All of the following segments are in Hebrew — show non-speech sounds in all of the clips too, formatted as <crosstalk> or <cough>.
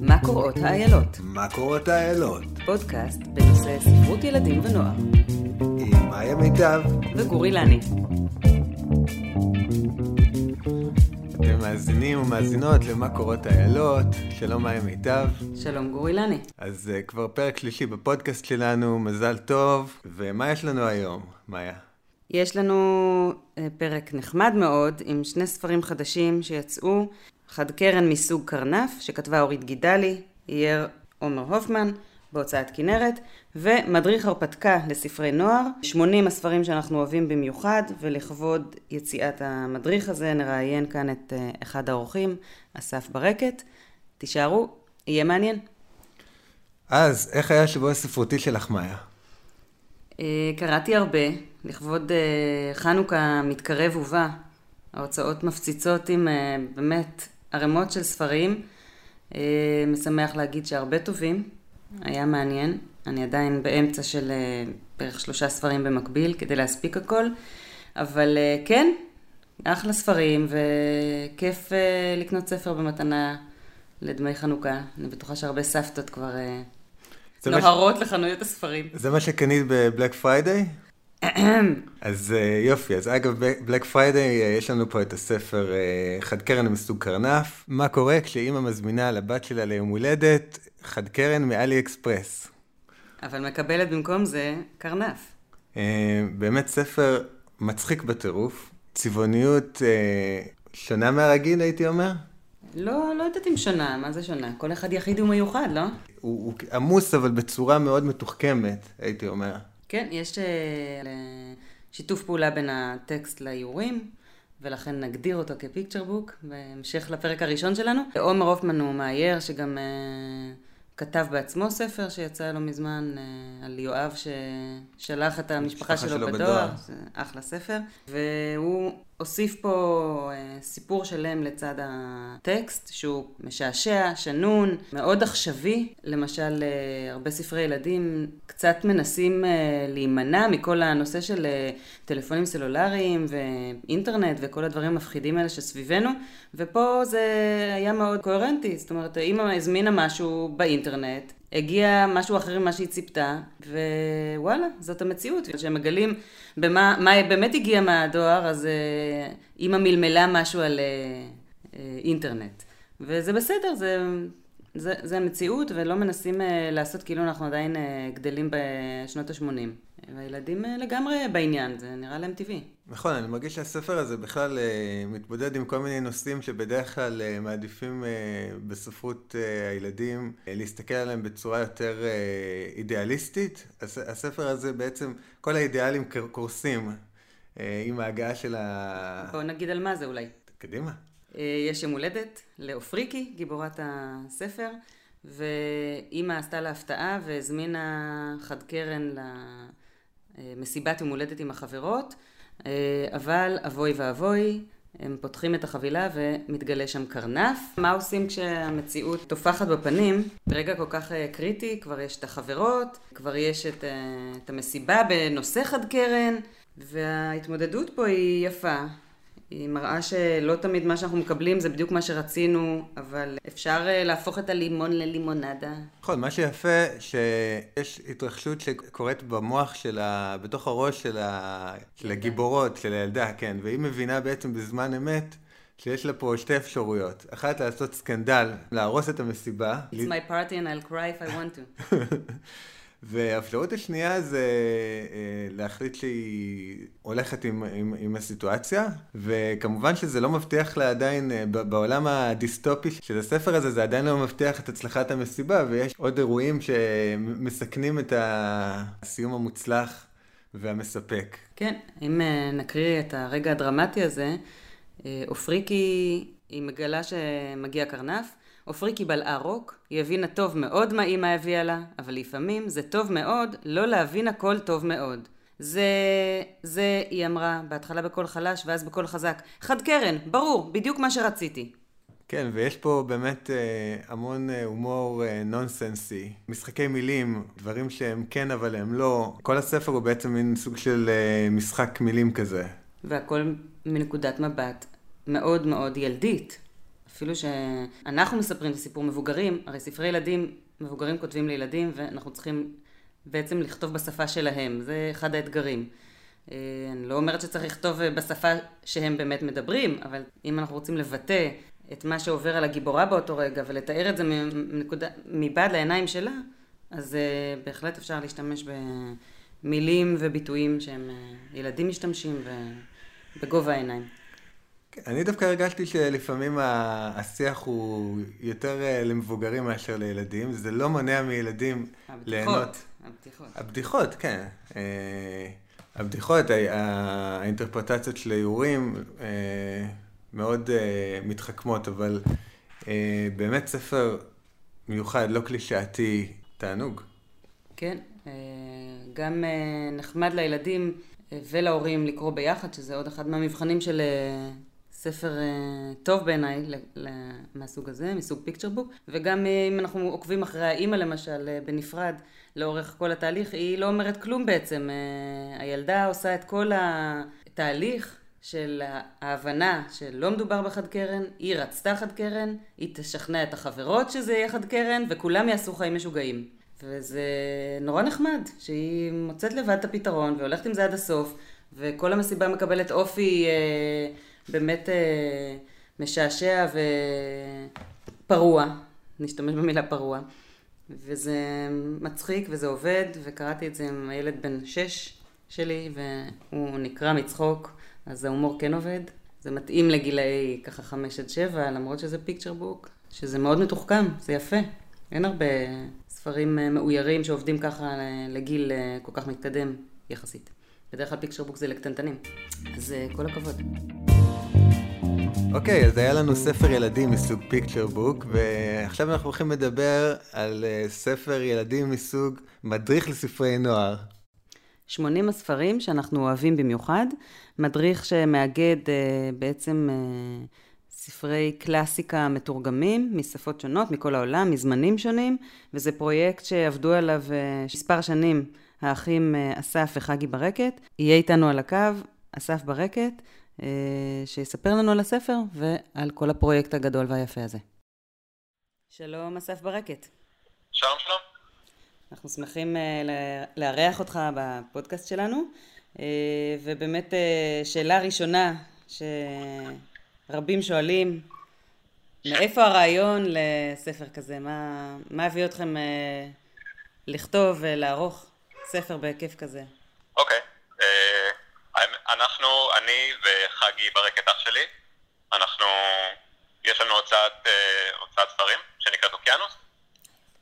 מה קורות האיילות? מה קורות האיילות? פודקאסט בנושא ספרות ילדים ונוער. עם מאיה מיטב. וגורי לני. אתם מאזינים ומאזינות למה קורות האיילות. שלום מאיה מיטב. שלום גורי לני. אז uh, כבר פרק שלישי בפודקאסט שלנו, מזל טוב. ומה יש לנו היום, מאיה? יש לנו uh, פרק נחמד מאוד עם שני ספרים חדשים שיצאו. חד קרן מסוג קרנף, שכתבה אורית גידלי, אייר עומר הופמן, בהוצאת כנרת, ומדריך הרפתקה לספרי נוער, 80 הספרים שאנחנו אוהבים במיוחד, ולכבוד יציאת המדריך הזה נראיין כאן את uh, אחד האורחים, אסף ברקת. תישארו, יהיה מעניין. אז, איך היה השבוע הספרותי שלך, מאיה? Uh, קראתי הרבה, לכבוד uh, חנוכה מתקרב ובא. ההוצאות מפציצות עם אה, באמת ערימות של ספרים. אה, משמח להגיד שהרבה טובים, היה מעניין. אני עדיין באמצע של אה, בערך שלושה ספרים במקביל כדי להספיק הכל, אבל אה, כן, אחלה ספרים וכיף לקנות ספר במתנה לדמי חנוכה. אני בטוחה שהרבה סבתות כבר נוהרות ש... לחנויות הספרים. זה מה שקנית בבלק פריידיי? <clears throat> אז אה, יופי, אז אגב, בלק פריידיי, אה, יש לנו פה את הספר אה, חד קרן מסוג קרנף. מה קורה כשאימא מזמינה לבת שלה ליום הולדת חד קרן מאלי אקספרס. אבל מקבלת במקום זה קרנף. באמת ספר מצחיק בטירוף, צבעוניות שונה מהרגיל, הייתי אומר. לא, לא יודעת אם שונה, מה זה שונה? כל אחד יחיד ומיוחד, לא? הוא, הוא עמוס, אבל בצורה מאוד מתוחכמת, הייתי אומר. כן, יש אה, שיתוף פעולה בין הטקסט לאיורים, ולכן נגדיר אותו כפיקצ'ר בוק, בהמשך לפרק הראשון שלנו. עומר הופמן הוא מאייר, שגם uh, כתב בעצמו ספר שיצא לא מזמן uh, על יואב ששלח את המשפחה שלו, שלו בדואר, בדואר. אחלה ספר, והוא הוסיף פה uh, סיפור שלם לצד הטקסט, שהוא משעשע, שנון, מאוד עכשווי. למשל, uh, הרבה ספרי ילדים קצת מנסים uh, להימנע מכל הנושא של טלפונים סלולריים ואינטרנט וכל הדברים המפחידים האלה שסביבנו, ופה זה היה מאוד קוהרנטי. זאת אומרת, אימא הזמינה משהו באינטרנט, הגיע משהו אחר ממה שהיא ציפתה, ווואלה, זאת המציאות. כשהם מגלים במה מה באמת הגיע מהדואר, אז אה, אימא מלמלה משהו על אה, אה, אינטרנט. וזה בסדר, זה, זה, זה המציאות, ולא מנסים לעשות כאילו אנחנו עדיין גדלים בשנות ה-80. והילדים אה, לגמרי בעניין, זה נראה להם טבעי. נכון, אני מרגיש שהספר הזה בכלל אה, מתמודד עם כל מיני נושאים שבדרך כלל אה, מעדיפים בספרות הילדים להסתכל עליהם בצורה יותר אידיאליסטית. הספר הזה בעצם, כל האידיאלים קורסים עם ההגעה של ה... בואו נגיד על מה זה אולי. קדימה. יש יום הולדת לאופריקי, גיבורת הספר. ואימא עשתה לה הפתעה והזמינה חד קרן מסיבת יום הולדת עם החברות, אה, אבל אבוי ואבוי, הם פותחים את החבילה ומתגלה שם קרנף. מה עושים כשהמציאות טופחת בפנים? ברגע כל כך אה, קריטי, כבר יש את החברות, כבר יש את, אה, את המסיבה בנושא חד קרן, וההתמודדות פה היא יפה. היא מראה שלא תמיד מה שאנחנו מקבלים זה בדיוק מה שרצינו, אבל אפשר אה, להפוך את הלימון ללימונדה. נכון, מה שיפה, שיש התרחשות שקורית במוח של ה... בתוך הראש של, ה... של הגיבורות, של הילדה, כן, והיא מבינה בעצם בזמן אמת. שיש לה פה שתי אפשרויות. אחת, לעשות סקנדל, להרוס את המסיבה. It's my party and I'll cry if I want to. <laughs> והאפשרות השנייה זה אה, להחליט שהיא הולכת עם, עם, עם הסיטואציה, וכמובן שזה לא מבטיח לה עדיין, אה, בעולם הדיסטופי של הספר הזה, זה עדיין לא מבטיח את הצלחת המסיבה, ויש עוד אירועים שמסכנים את הסיום המוצלח והמספק. כן, אם אה, נקריא את הרגע הדרמטי הזה, עופריקי, היא מגלה שמגיע קרנף, עופריקי בלעה רוק, היא הבינה טוב מאוד מה אימא הביאה לה, אבל לפעמים זה טוב מאוד לא להבין הכל טוב מאוד. זה, זה, היא אמרה, בהתחלה בקול חלש ואז בקול חזק. חד קרן, ברור, בדיוק מה שרציתי. כן, ויש פה באמת אה, המון אה, הומור אה, נונסנסי, משחקי מילים, דברים שהם כן אבל הם לא. כל הספר הוא בעצם מין סוג של אה, משחק מילים כזה. והכל מנקודת מבט מאוד מאוד ילדית. אפילו שאנחנו מספרים את הסיפור מבוגרים, הרי ספרי ילדים, מבוגרים כותבים לילדים, ואנחנו צריכים בעצם לכתוב בשפה שלהם, זה אחד האתגרים. אה, אני לא אומרת שצריך לכתוב בשפה שהם באמת מדברים, אבל אם אנחנו רוצים לבטא את מה שעובר על הגיבורה באותו רגע ולתאר את זה מנקודה, מבעד לעיניים שלה, אז uh, בהחלט אפשר להשתמש במילים וביטויים שהם ילדים משתמשים ובגובה העיניים. אני דווקא הרגשתי שלפעמים השיח הוא יותר uh, למבוגרים מאשר לילדים, זה לא מונע מילדים הבדיחות, ליהנות. הבדיחות. הבדיחות, כן. Uh, הבדיחות, האינטרפרטציות של האיורים uh, מאוד מתחכמות, אבל באמת ספר מיוחד, לא קלישאתי, תענוג. כן, אה, גם אה, נחמד לילדים אה, ולהורים לקרוא ביחד, שזה עוד אחד מהמבחנים של ספר טוב בעיניי מהסוג הזה, מסוג פיקצ'ר בוק, וגם אם אנחנו עוקבים אחרי האימא למשל בנפרד לאורך כל התהליך, היא לא אומרת כלום בעצם. הילדה עושה את כל התהליך של ההבנה שלא מדובר בחד קרן, היא רצתה חד קרן, היא תשכנע את החברות שזה יהיה חד קרן, וכולם יעשו חיים משוגעים. וזה נורא נחמד, שהיא מוצאת לבד את הפתרון והולכת עם זה עד הסוף, וכל המסיבה מקבלת אופי אה, באמת אה, משעשע ופרוע, נשתמש במילה פרוע. וזה מצחיק וזה עובד, וקראתי את זה עם הילד בן שש שלי, והוא נקרע מצחוק, אז ההומור כן עובד. זה מתאים לגילאי ככה חמש עד שבע, למרות שזה פיקצ'ר בוק, שזה מאוד מתוחכם, זה יפה. אין הרבה ספרים אה, מאוירים שעובדים ככה אה, לגיל אה, כל כך מתקדם יחסית. בדרך כלל פיקצ'ר בוק זה לקטנטנים. אז כל הכבוד. אוקיי, okay, אז היה לנו ספר ילדים מסוג פיקצ'ר בוק, ועכשיו אנחנו הולכים לדבר על ספר ילדים מסוג מדריך לספרי נוער. 80 הספרים שאנחנו אוהבים במיוחד, מדריך שמאגד בעצם ספרי קלאסיקה מתורגמים משפות שונות, מכל העולם, מזמנים שונים, וזה פרויקט שעבדו עליו אה, מספר שנים האחים אה, אסף וחגי ברקת. יהיה איתנו על הקו אסף ברקת, אה, שיספר לנו על הספר ועל כל הפרויקט הגדול והיפה הזה. שלום אסף ברקת. שלום שלום. אנחנו שמחים לארח אותך בפודקאסט שלנו, ובאמת שאלה ראשונה, ש... רבים שואלים, מאיפה הרעיון לספר כזה? מה, מה הביא אתכם אה, לכתוב ולערוך ספר בהיקף כזה? אוקיי. Okay. אה, אנחנו, אני וחגי ברקת אח שלי, אנחנו, יש לנו הוצאת, אה, הוצאת ספרים שנקראת אוקיינוס,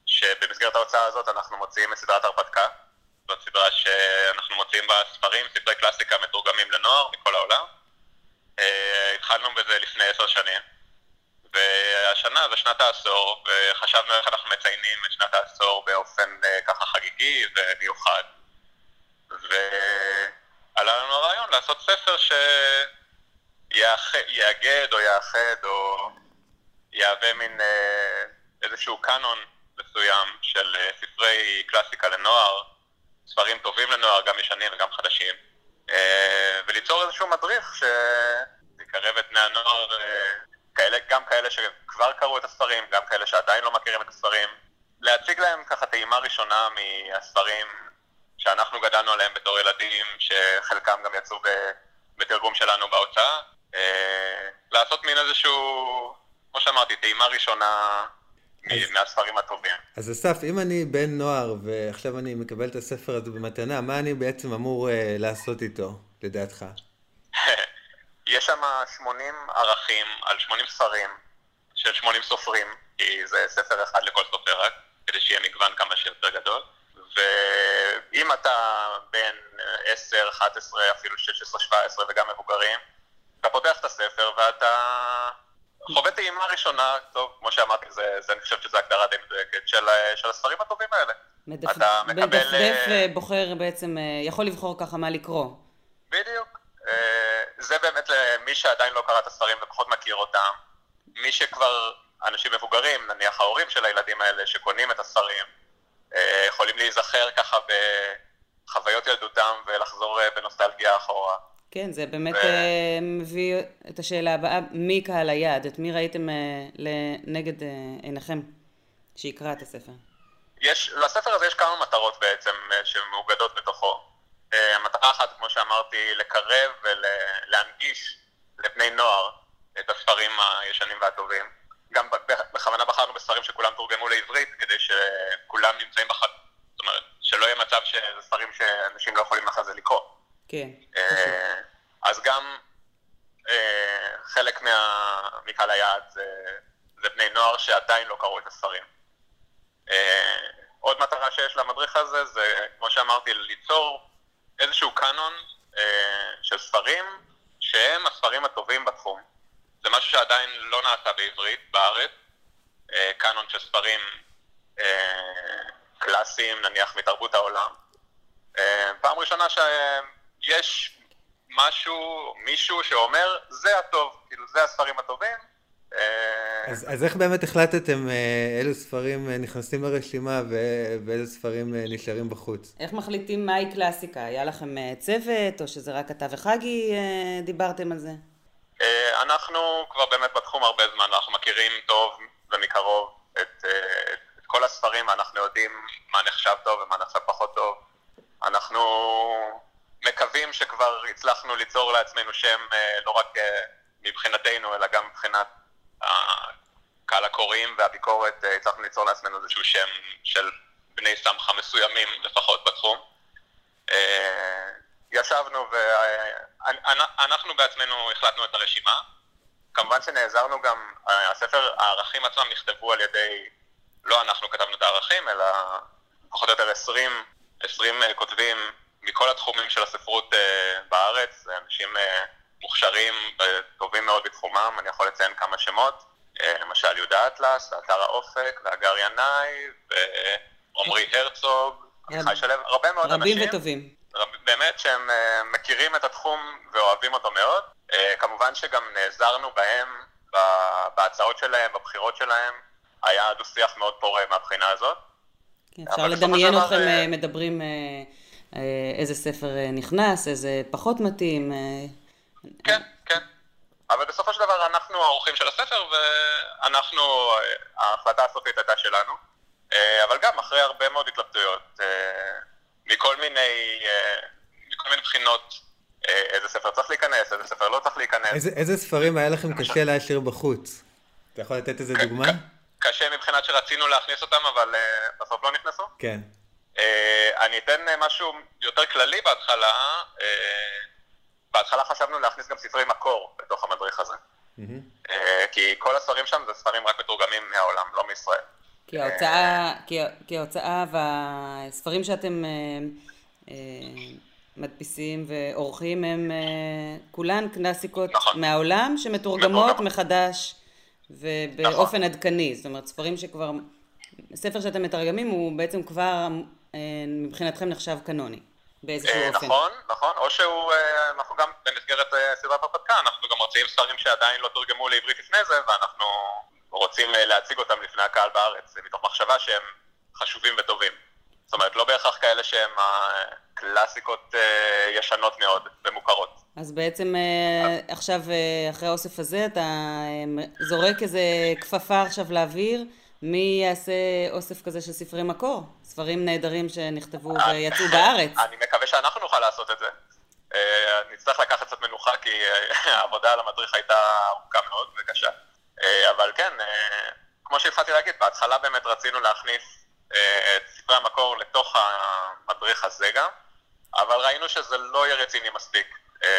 שבמסגרת ההוצאה הזאת אנחנו מוציאים את סדרת הרפתקה. זאת סדרה שאנחנו מוציאים בה ספרים, ספרי קלאסיקה מתורגמים לנוער מכל העולם. אה, התחלנו בזה לפני עשר שנים, והשנה זה שנת העשור, וחשבנו איך אנחנו מציינים את שנת העשור באופן אה, ככה חגיגי ומיוחד. ועלה לנו הרעיון לעשות ספר שיאגד או יאחד או יהווה מין אה, איזשהו קאנון מסוים של ספרי קלאסיקה לנוער, ספרים טובים לנוער, גם ישנים וגם חדשים. אה, וליצור איזשהו מדריך שיקרב את בני הנוער, אה, כאלה, גם כאלה שכבר קראו את הספרים, גם כאלה שעדיין לא מכירים את הספרים, להציג להם ככה טעימה ראשונה מהספרים שאנחנו גדלנו עליהם בתור ילדים, שחלקם גם יצאו בתרגום שלנו בהוצאה, אה, לעשות מין איזשהו, כמו שאמרתי, טעימה ראשונה אז, מהספרים הטובים. אז אסף, אם אני בן נוער ועכשיו אני מקבל את הספר הזה במתנה, מה אני בעצם אמור uh, לעשות איתו, לדעתך? <laughs> יש שם 80 ערכים על 80 ספרים של 80 סופרים, כי זה ספר אחד לכל סופר רק, כדי שיהיה מגוון כמה שיותר גדול. ואם אתה בן 10, 11, אפילו 16, 17 וגם מבוגרים, אתה פותח את הספר ואתה חווה טעימה ראשונה, טוב, כמו שאמרתי, זה, זה, אני חושב שזו הגדרה די מדויקת, של, של הספרים הטובים האלה. מדפ... אתה מקבל... מדפדף אה, בוחר בעצם, אה, יכול לבחור ככה מה לקרוא. בדיוק. אה, זה באמת למי שעדיין לא קרא את הספרים ופחות מכיר אותם. מי שכבר, אנשים מבוגרים, נניח ההורים של הילדים האלה שקונים את הספרים, יכולים להיזכר ככה בחוויות ילדותם ולחזור בנוסטלגיה אחורה. כן, זה באמת. אה, מביא את השאלה הבאה, מי קהל היעד? את מי ראיתם אה, לנגד אה, עיניכם שיקרא את הספר? יש, לספר הזה יש כמה מטרות בעצם שמאוגדות בתוכו. המטרה אחת, כמו שאמרתי, לקרב ולהנגיש לבני נוער את הספרים הישנים והטובים. גם בכוונה בחרנו בספרים שכולם תורגמו לעברית, כדי שכולם נמצאים בחד... זאת אומרת, שלא יהיה מצב שזה ספרים שאנשים לא יכולים אחרי זה לקרוא. כן. אה, אז גם אה, חלק מקהל היעד זה, זה בני נוער שעדיין לא קראו את הספרים. אה, עוד מטרה שיש למדריך הזה זה, כמו שאמרתי, ליצור איזשהו קאנון של ספרים שהם הספרים הטובים בתחום. זה משהו שעדיין לא נעשה בעברית בארץ, קאנון של ספרים קלאסיים, נניח מתרבות העולם. פעם ראשונה שיש משהו, מישהו שאומר, זה הטוב, כאילו זה הספרים הטובים. אה, אז, אז איך באמת החלטתם אה, אילו ספרים אה, נכנסים לרשימה ואילו ספרים נשארים בחוץ? איך מחליטים מהי קלאסיקה? היה לכם צוות, או שזה רק אתה וחגי דיברתם על זה? אנחנו כבר באמת בתחום הרבה זמן, אנחנו מכירים טוב ומקרוב את, את כל הספרים, ואנחנו יודעים מה נחשב טוב ומה נחשב פחות טוב. אנחנו מקווים שכבר הצלחנו ליצור לעצמנו שם אה, לא רק אה, מבחינתנו, אלא גם מבחינת קהל הקוראים והביקורת, אה, הצלחנו ליצור לעצמנו איזשהו שם של בני סמכה מסוימים לפחות בתחום. ישבנו ואנחנו בעצמנו החלטנו את הרשימה. כמובן שנעזרנו גם, הספר, הערכים עצמם נכתבו על ידי, לא אנחנו כתבנו את הערכים, אלא פחות או יותר 20, 20 כותבים מכל התחומים של הספרות uh, בארץ, אנשים uh, מוכשרים וטובים מאוד בתחומם, אני יכול לציין כמה שמות, uh, למשל יהודה אטלס, אתר האופק, והגר ינאי, ועמרי הרצוג, עמיחי שלו, הרבה מאוד רבים אנשים. רבים וטובים. רב, באמת שהם uh, מכירים את התחום ואוהבים אותו מאוד. Uh, כמובן שגם נעזרנו בהם, בהצעות שלהם, בבחירות שלהם, היה דו-שיח מאוד פורה מהבחינה הזאת. כן, אפשר לדמיין אתכם מדברים אה, איזה ספר אה, נכנס, איזה פחות מתאים. אה, כן, כן. אבל בסופו של דבר אנחנו האורחים של הספר, ואנחנו, ההחלטה הסופית הייתה שלנו. אבל גם אחרי הרבה מאוד התלבטויות, מכל מיני, מכל מיני בחינות, איזה ספר צריך להיכנס, איזה ספר לא צריך להיכנס. איזה, איזה ספרים היה לכם קשה להשאיר בחוץ? אתה יכול לתת איזה דוגמה? קשה מבחינת שרצינו להכניס אותם, אבל בסוף לא נכנסו? כן. אה, אני אתן אה, משהו יותר כללי בהתחלה. אה, בהתחלה חשבנו להכניס גם ספרי מקור בתוך המדריך הזה. כי כל הספרים שם זה ספרים רק מתורגמים מהעולם, לא מישראל. כי ההוצאה, כי ההוצאה והספרים שאתם מדפיסים ועורכים הם כולן קלאסיקות נכון. מהעולם שמתורגמות מחדש ובאופן נכון. עדכני. זאת אומרת, ספרים שכבר, ספר שאתם מתרגמים הוא בעצם כבר אה, מבחינתכם נחשב קנוני, באיזשהו אה, אופן. נכון, נכון, או שהוא, אה, אנחנו גם במסגרת סדרת הרפתקה, אנחנו גם מוציאים ספרים שעדיין לא תורגמו לעברית לפני זה, ואנחנו רוצים להציג אותם לפני הקהל בארץ, מתוך מחשבה שהם חשובים וטובים. זאת אומרת, לא בהכרח כאלה שהם קלאסיקות ישנות מאוד ומוכרות. אז בעצם עכשיו, אחרי האוסף הזה, אתה זורק איזה כפפה עכשיו לאוויר. מי יעשה אוסף כזה של ספרי מקור? ספרים נהדרים שנכתבו ויצאו בארץ. אני מקווה שאנחנו נוכל לעשות את זה. אה, נצטרך לקחת קצת מנוחה כי אה, <laughs> העבודה על המדריך הייתה ארוכה מאוד וקשה. אה, אבל כן, כמו שהתחלתי להגיד, בהתחלה באמת רצינו להכניס את ספרי המקור לתוך המדריך הזה גם, אבל ראינו שזה לא יהיה רציני מספיק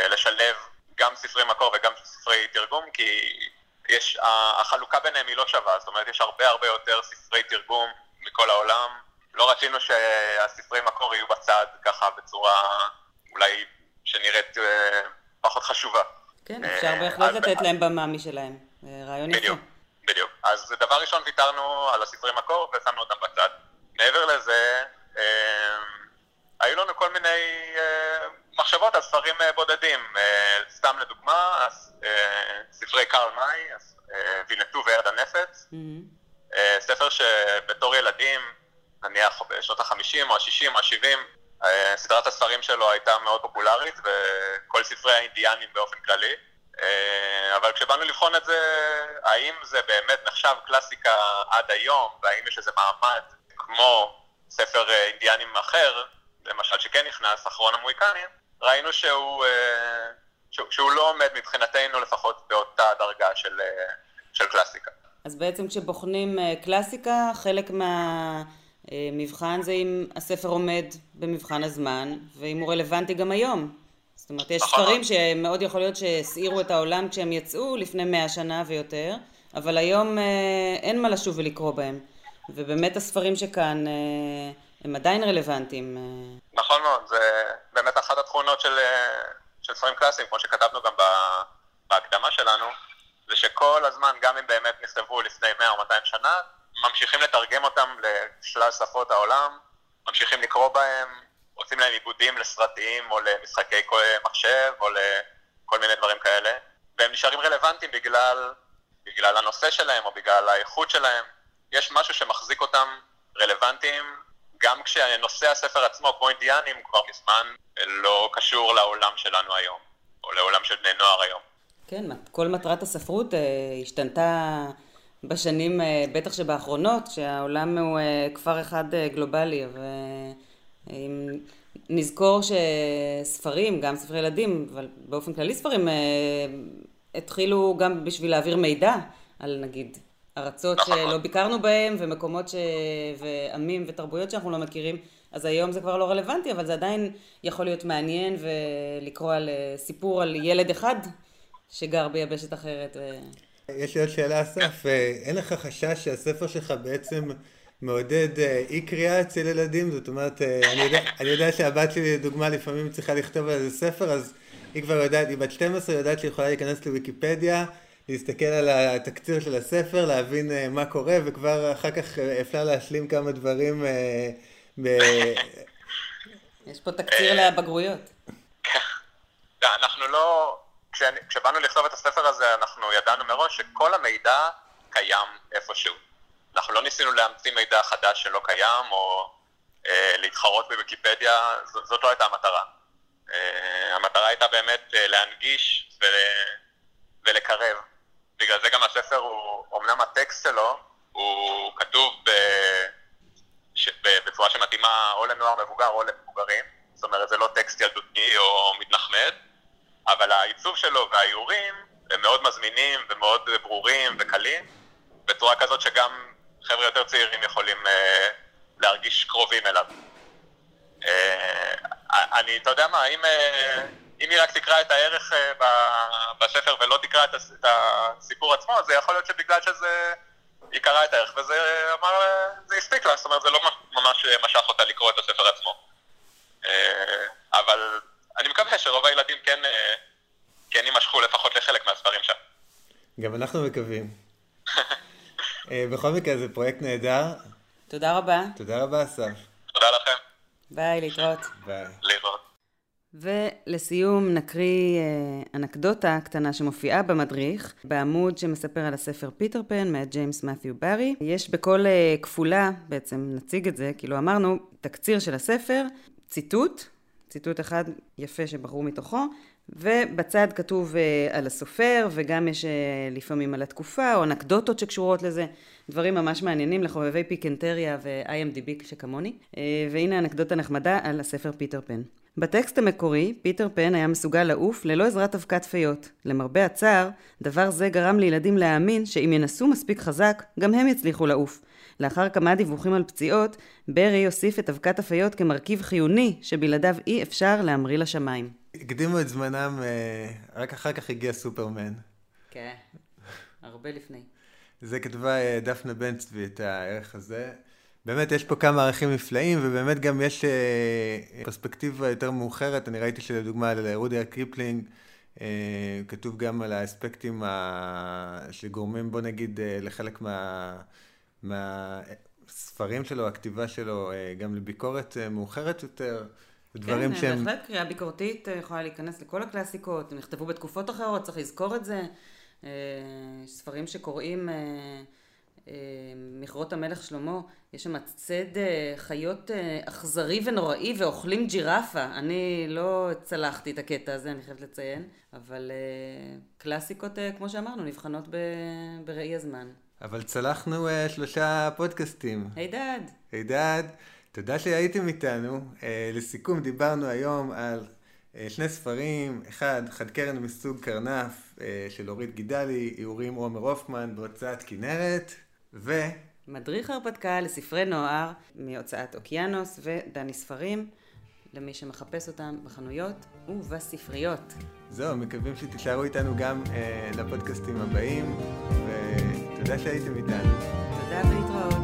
לשלב גם ספרי מקור וגם ספרי תרגום, כי יש, החלוקה ביניהם היא לא שווה, זאת אומרת יש הרבה הרבה יותר ספרי תרגום מכל העולם. לא רצינו שהספרי מקור יהיו בצד ככה בצורה אולי שנראית אה, פחות חשובה. כן, אפשר אה, בהחלט לתת להם במה משלהם. רעיון יפה. בדיוק, בדיוק. אז דבר ראשון ויתרנו על הספרי מקור ושמנו אותם בצד. מעבר לזה, אה, היו לנו כל מיני מחשבות על ספרים בודדים. סתם לדוגמה, ספרי קרל מאי, וינטו וירד הנפץ, mm-hmm. ספר שבתור ילדים, נניח בשנות ה-50 או ה-60 או ה-70, אה, סדרת הספרים שלו הייתה מאוד פופולרית, וכל ספרי האינדיאנים באופן כללי. אה, אבל כשבאנו לבחון את זה, האם זה באמת נחשב קלאסיקה עד היום, והאם יש איזה מעמד כמו ספר אה, אינדיאנים אחר, למשל שכן נכנס, אחרון המוהיקנים, ראינו שהוא, שהוא, שהוא לא עומד מבחינתנו לפחות באותה דרגה של, של קלאסיקה. אז בעצם כשבוחנים קלאסיקה, חלק מה... אה, זה אם הספר עומד במבחן הזמן, ואם הוא רלוונטי גם היום. זאת אומרת, יש נכון. ספרים שמאוד יכול להיות שהסעירו את העולם כשהם יצאו לפני מאה שנה ויותר, אבל היום אה, אין מה לשוב ולקרוא בהם. ובאמת הספרים שכאן אה, הם עדיין רלוונטיים. נכון מאוד, זה באמת אחת התכונות של, של ספרים קלאסיים, כמו שכתבנו גם בהקדמה שלנו, זה שכל הזמן, גם אם באמת נכתבו לפני 100 או 200 שנה, ממשיכים לתרגם אותם לשלל שפות העולם, ממשיכים לקרוא בהם, עושים להם עיבודים לסרטים או למשחקי מחשב או לכל מיני דברים כאלה, והם נשארים רלוונטיים בגלל, בגלל הנושא שלהם או בגלל האיכות שלהם. יש משהו שמחזיק אותם רלוונטיים גם כשנושא הספר עצמו, כמו אינדיאנים, כבר מזמן לא קשור לעולם שלנו היום, או לעולם של בני נוער היום. כן, כל מטרת הספרות אה, השתנתה בשנים, אה, בטח שבאחרונות, שהעולם הוא אה, כפר אחד גלובלי, ואם נזכור שספרים, גם ספרי ילדים, אבל באופן כללי ספרים, התחילו גם בשביל להעביר מידע על נגיד ארצות שלא ביקרנו בהם ומקומות ש... ועמים ותרבויות שאנחנו לא מכירים, אז היום זה כבר לא רלוונטי, אבל זה עדיין יכול להיות מעניין ולקרוא על סיפור על ילד אחד שגר ביבשת אחרת. ו... יש לי עוד שאלה, אסף. אה, אין לך חשש שהספר שלך בעצם מעודד אה, אי קריאה אצל ילדים? זאת אומרת, אה, אני יודע, אני יודע שהבת שלי, לדוגמה, לפעמים צריכה לכתוב על איזה ספר, אז היא כבר יודעת, היא בת 12, יודעת שהיא יכולה להיכנס לוויקיפדיה, להסתכל על התקציר של הספר, להבין מה קורה, וכבר אחר כך אפשר להשלים כמה דברים ב... יש פה תקציר לבגרויות. אנחנו לא... כשבאנו לכתוב את הספר הזה, אנחנו ידענו מראש שכל המידע קיים איפשהו. אנחנו לא ניסינו להמציא מידע חדש שלא קיים, או אה, להתחרות בוויקיפדיה, ז, זאת לא הייתה המטרה. אה, המטרה הייתה באמת אה, להנגיש ול, ולקרב. בגלל זה גם הספר הוא, אמנם הטקסט שלו, הוא כתוב ב, ש, בצורה שמתאימה או לנוער מבוגר או למבוגרים, זאת אומרת זה לא טקסט ילדותי או מתנחמד, אבל העיצוב שלו והאיורים הם מאוד מזמינים ומאוד ברורים וקלים, בצורה כזאת שגם חבר'ה יותר צעירים יכולים אה, להרגיש קרובים אליו. אה, אני, אתה יודע מה, אם, אה, אם היא רק תקרא את הערך אה, בספר ולא תקרא את הסיפור עצמו, זה יכול להיות שבגלל שזה... היא קראה את הערך, וזה אמר, זה הספיק לה, זאת אומרת, זה לא ממש משך אותה לקרוא את הספר עצמו. אה, אבל אני מקווה שרוב הילדים כן, אה, כן יימשכו לפחות לחלק מהספרים שם. גם אנחנו מקווים. <laughs> אה, בכל מקרה זה פרויקט נהדר. תודה רבה. תודה רבה אסף. תודה לכם. ביי, להתראות. ביי. ולסיום נקריא אה, אנקדוטה קטנה שמופיעה במדריך, בעמוד שמספר על הספר פיטר פן מאת ג'יימס מת'יו ברי. יש בכל כפולה, בעצם נציג את זה, כאילו אמרנו, תקציר של הספר, ציטוט ציטוט אחד יפה שבחרו מתוכו, ובצד כתוב אה, על הסופר, וגם יש לפעמים על התקופה, או אנקדוטות שקשורות לזה, דברים ממש מעניינים לחובבי פיקנטריה ו-IMDB שכמוני. והנה אנקדוטה נחמדה על הספר פיטר פן. בטקסט המקורי, פיטר פן היה מסוגל לעוף ללא עזרת אבקת פיות. למרבה הצער, דבר זה גרם לילדים להאמין שאם ינסו מספיק חזק, גם הם יצליחו לעוף. לאחר כמה דיווחים על פציעות, ברי הוסיף את אבקת הפיות כמרכיב חיוני שבלעדיו אי אפשר להמריא לשמיים. הקדימו את זמנם, אה, רק אחר כך הגיע סופרמן. כן, הרבה לפני. זה כתבה אה, דפנה בן צבי את הערך הזה. באמת יש פה כמה ערכים נפלאים, ובאמת גם יש אה, פרספקטיבה יותר מאוחרת. אני ראיתי שלדוגמה על רודי קיפלינג, כתוב גם על האספקטים שגורמים, בוא נגיד, לחלק מה... מהספרים שלו, הכתיבה שלו, אה, גם לביקורת אה, מאוחרת יותר. דברים כן, שהם... כן, בהחלט קריאה ביקורתית אה, יכולה להיכנס לכל הקלאסיקות, הם נכתבו בתקופות אחרות, צריך לזכור את זה. ספרים שקוראים מכרות המלך שלמה, יש שם צד אה, חיות אה, אכזרי ונוראי ואוכלים ג'ירפה. אני לא צלחתי את הקטע הזה, אני חייבת לציין, אבל אה, קלאסיקות, כמו שאמרנו, נבחנות בראי הזמן. אבל צלחנו שלושה פודקאסטים. הידד. הידד, תודה שהייתם איתנו. לסיכום, דיברנו היום על שני ספרים, אחד, חד קרן מסוג קרנף של אורית גידלי, איורים עומר הופמן בהוצאת כנרת. ו... מדריך הרפתקה לספרי נוער מהוצאת אוקיינוס ודני ספרים, למי שמחפש אותם בחנויות ובספריות. זהו, מקווים שתישארו איתנו גם אה, לפודקאסטים הבאים, ותודה שהייתם איתנו. תודה ולהתראות.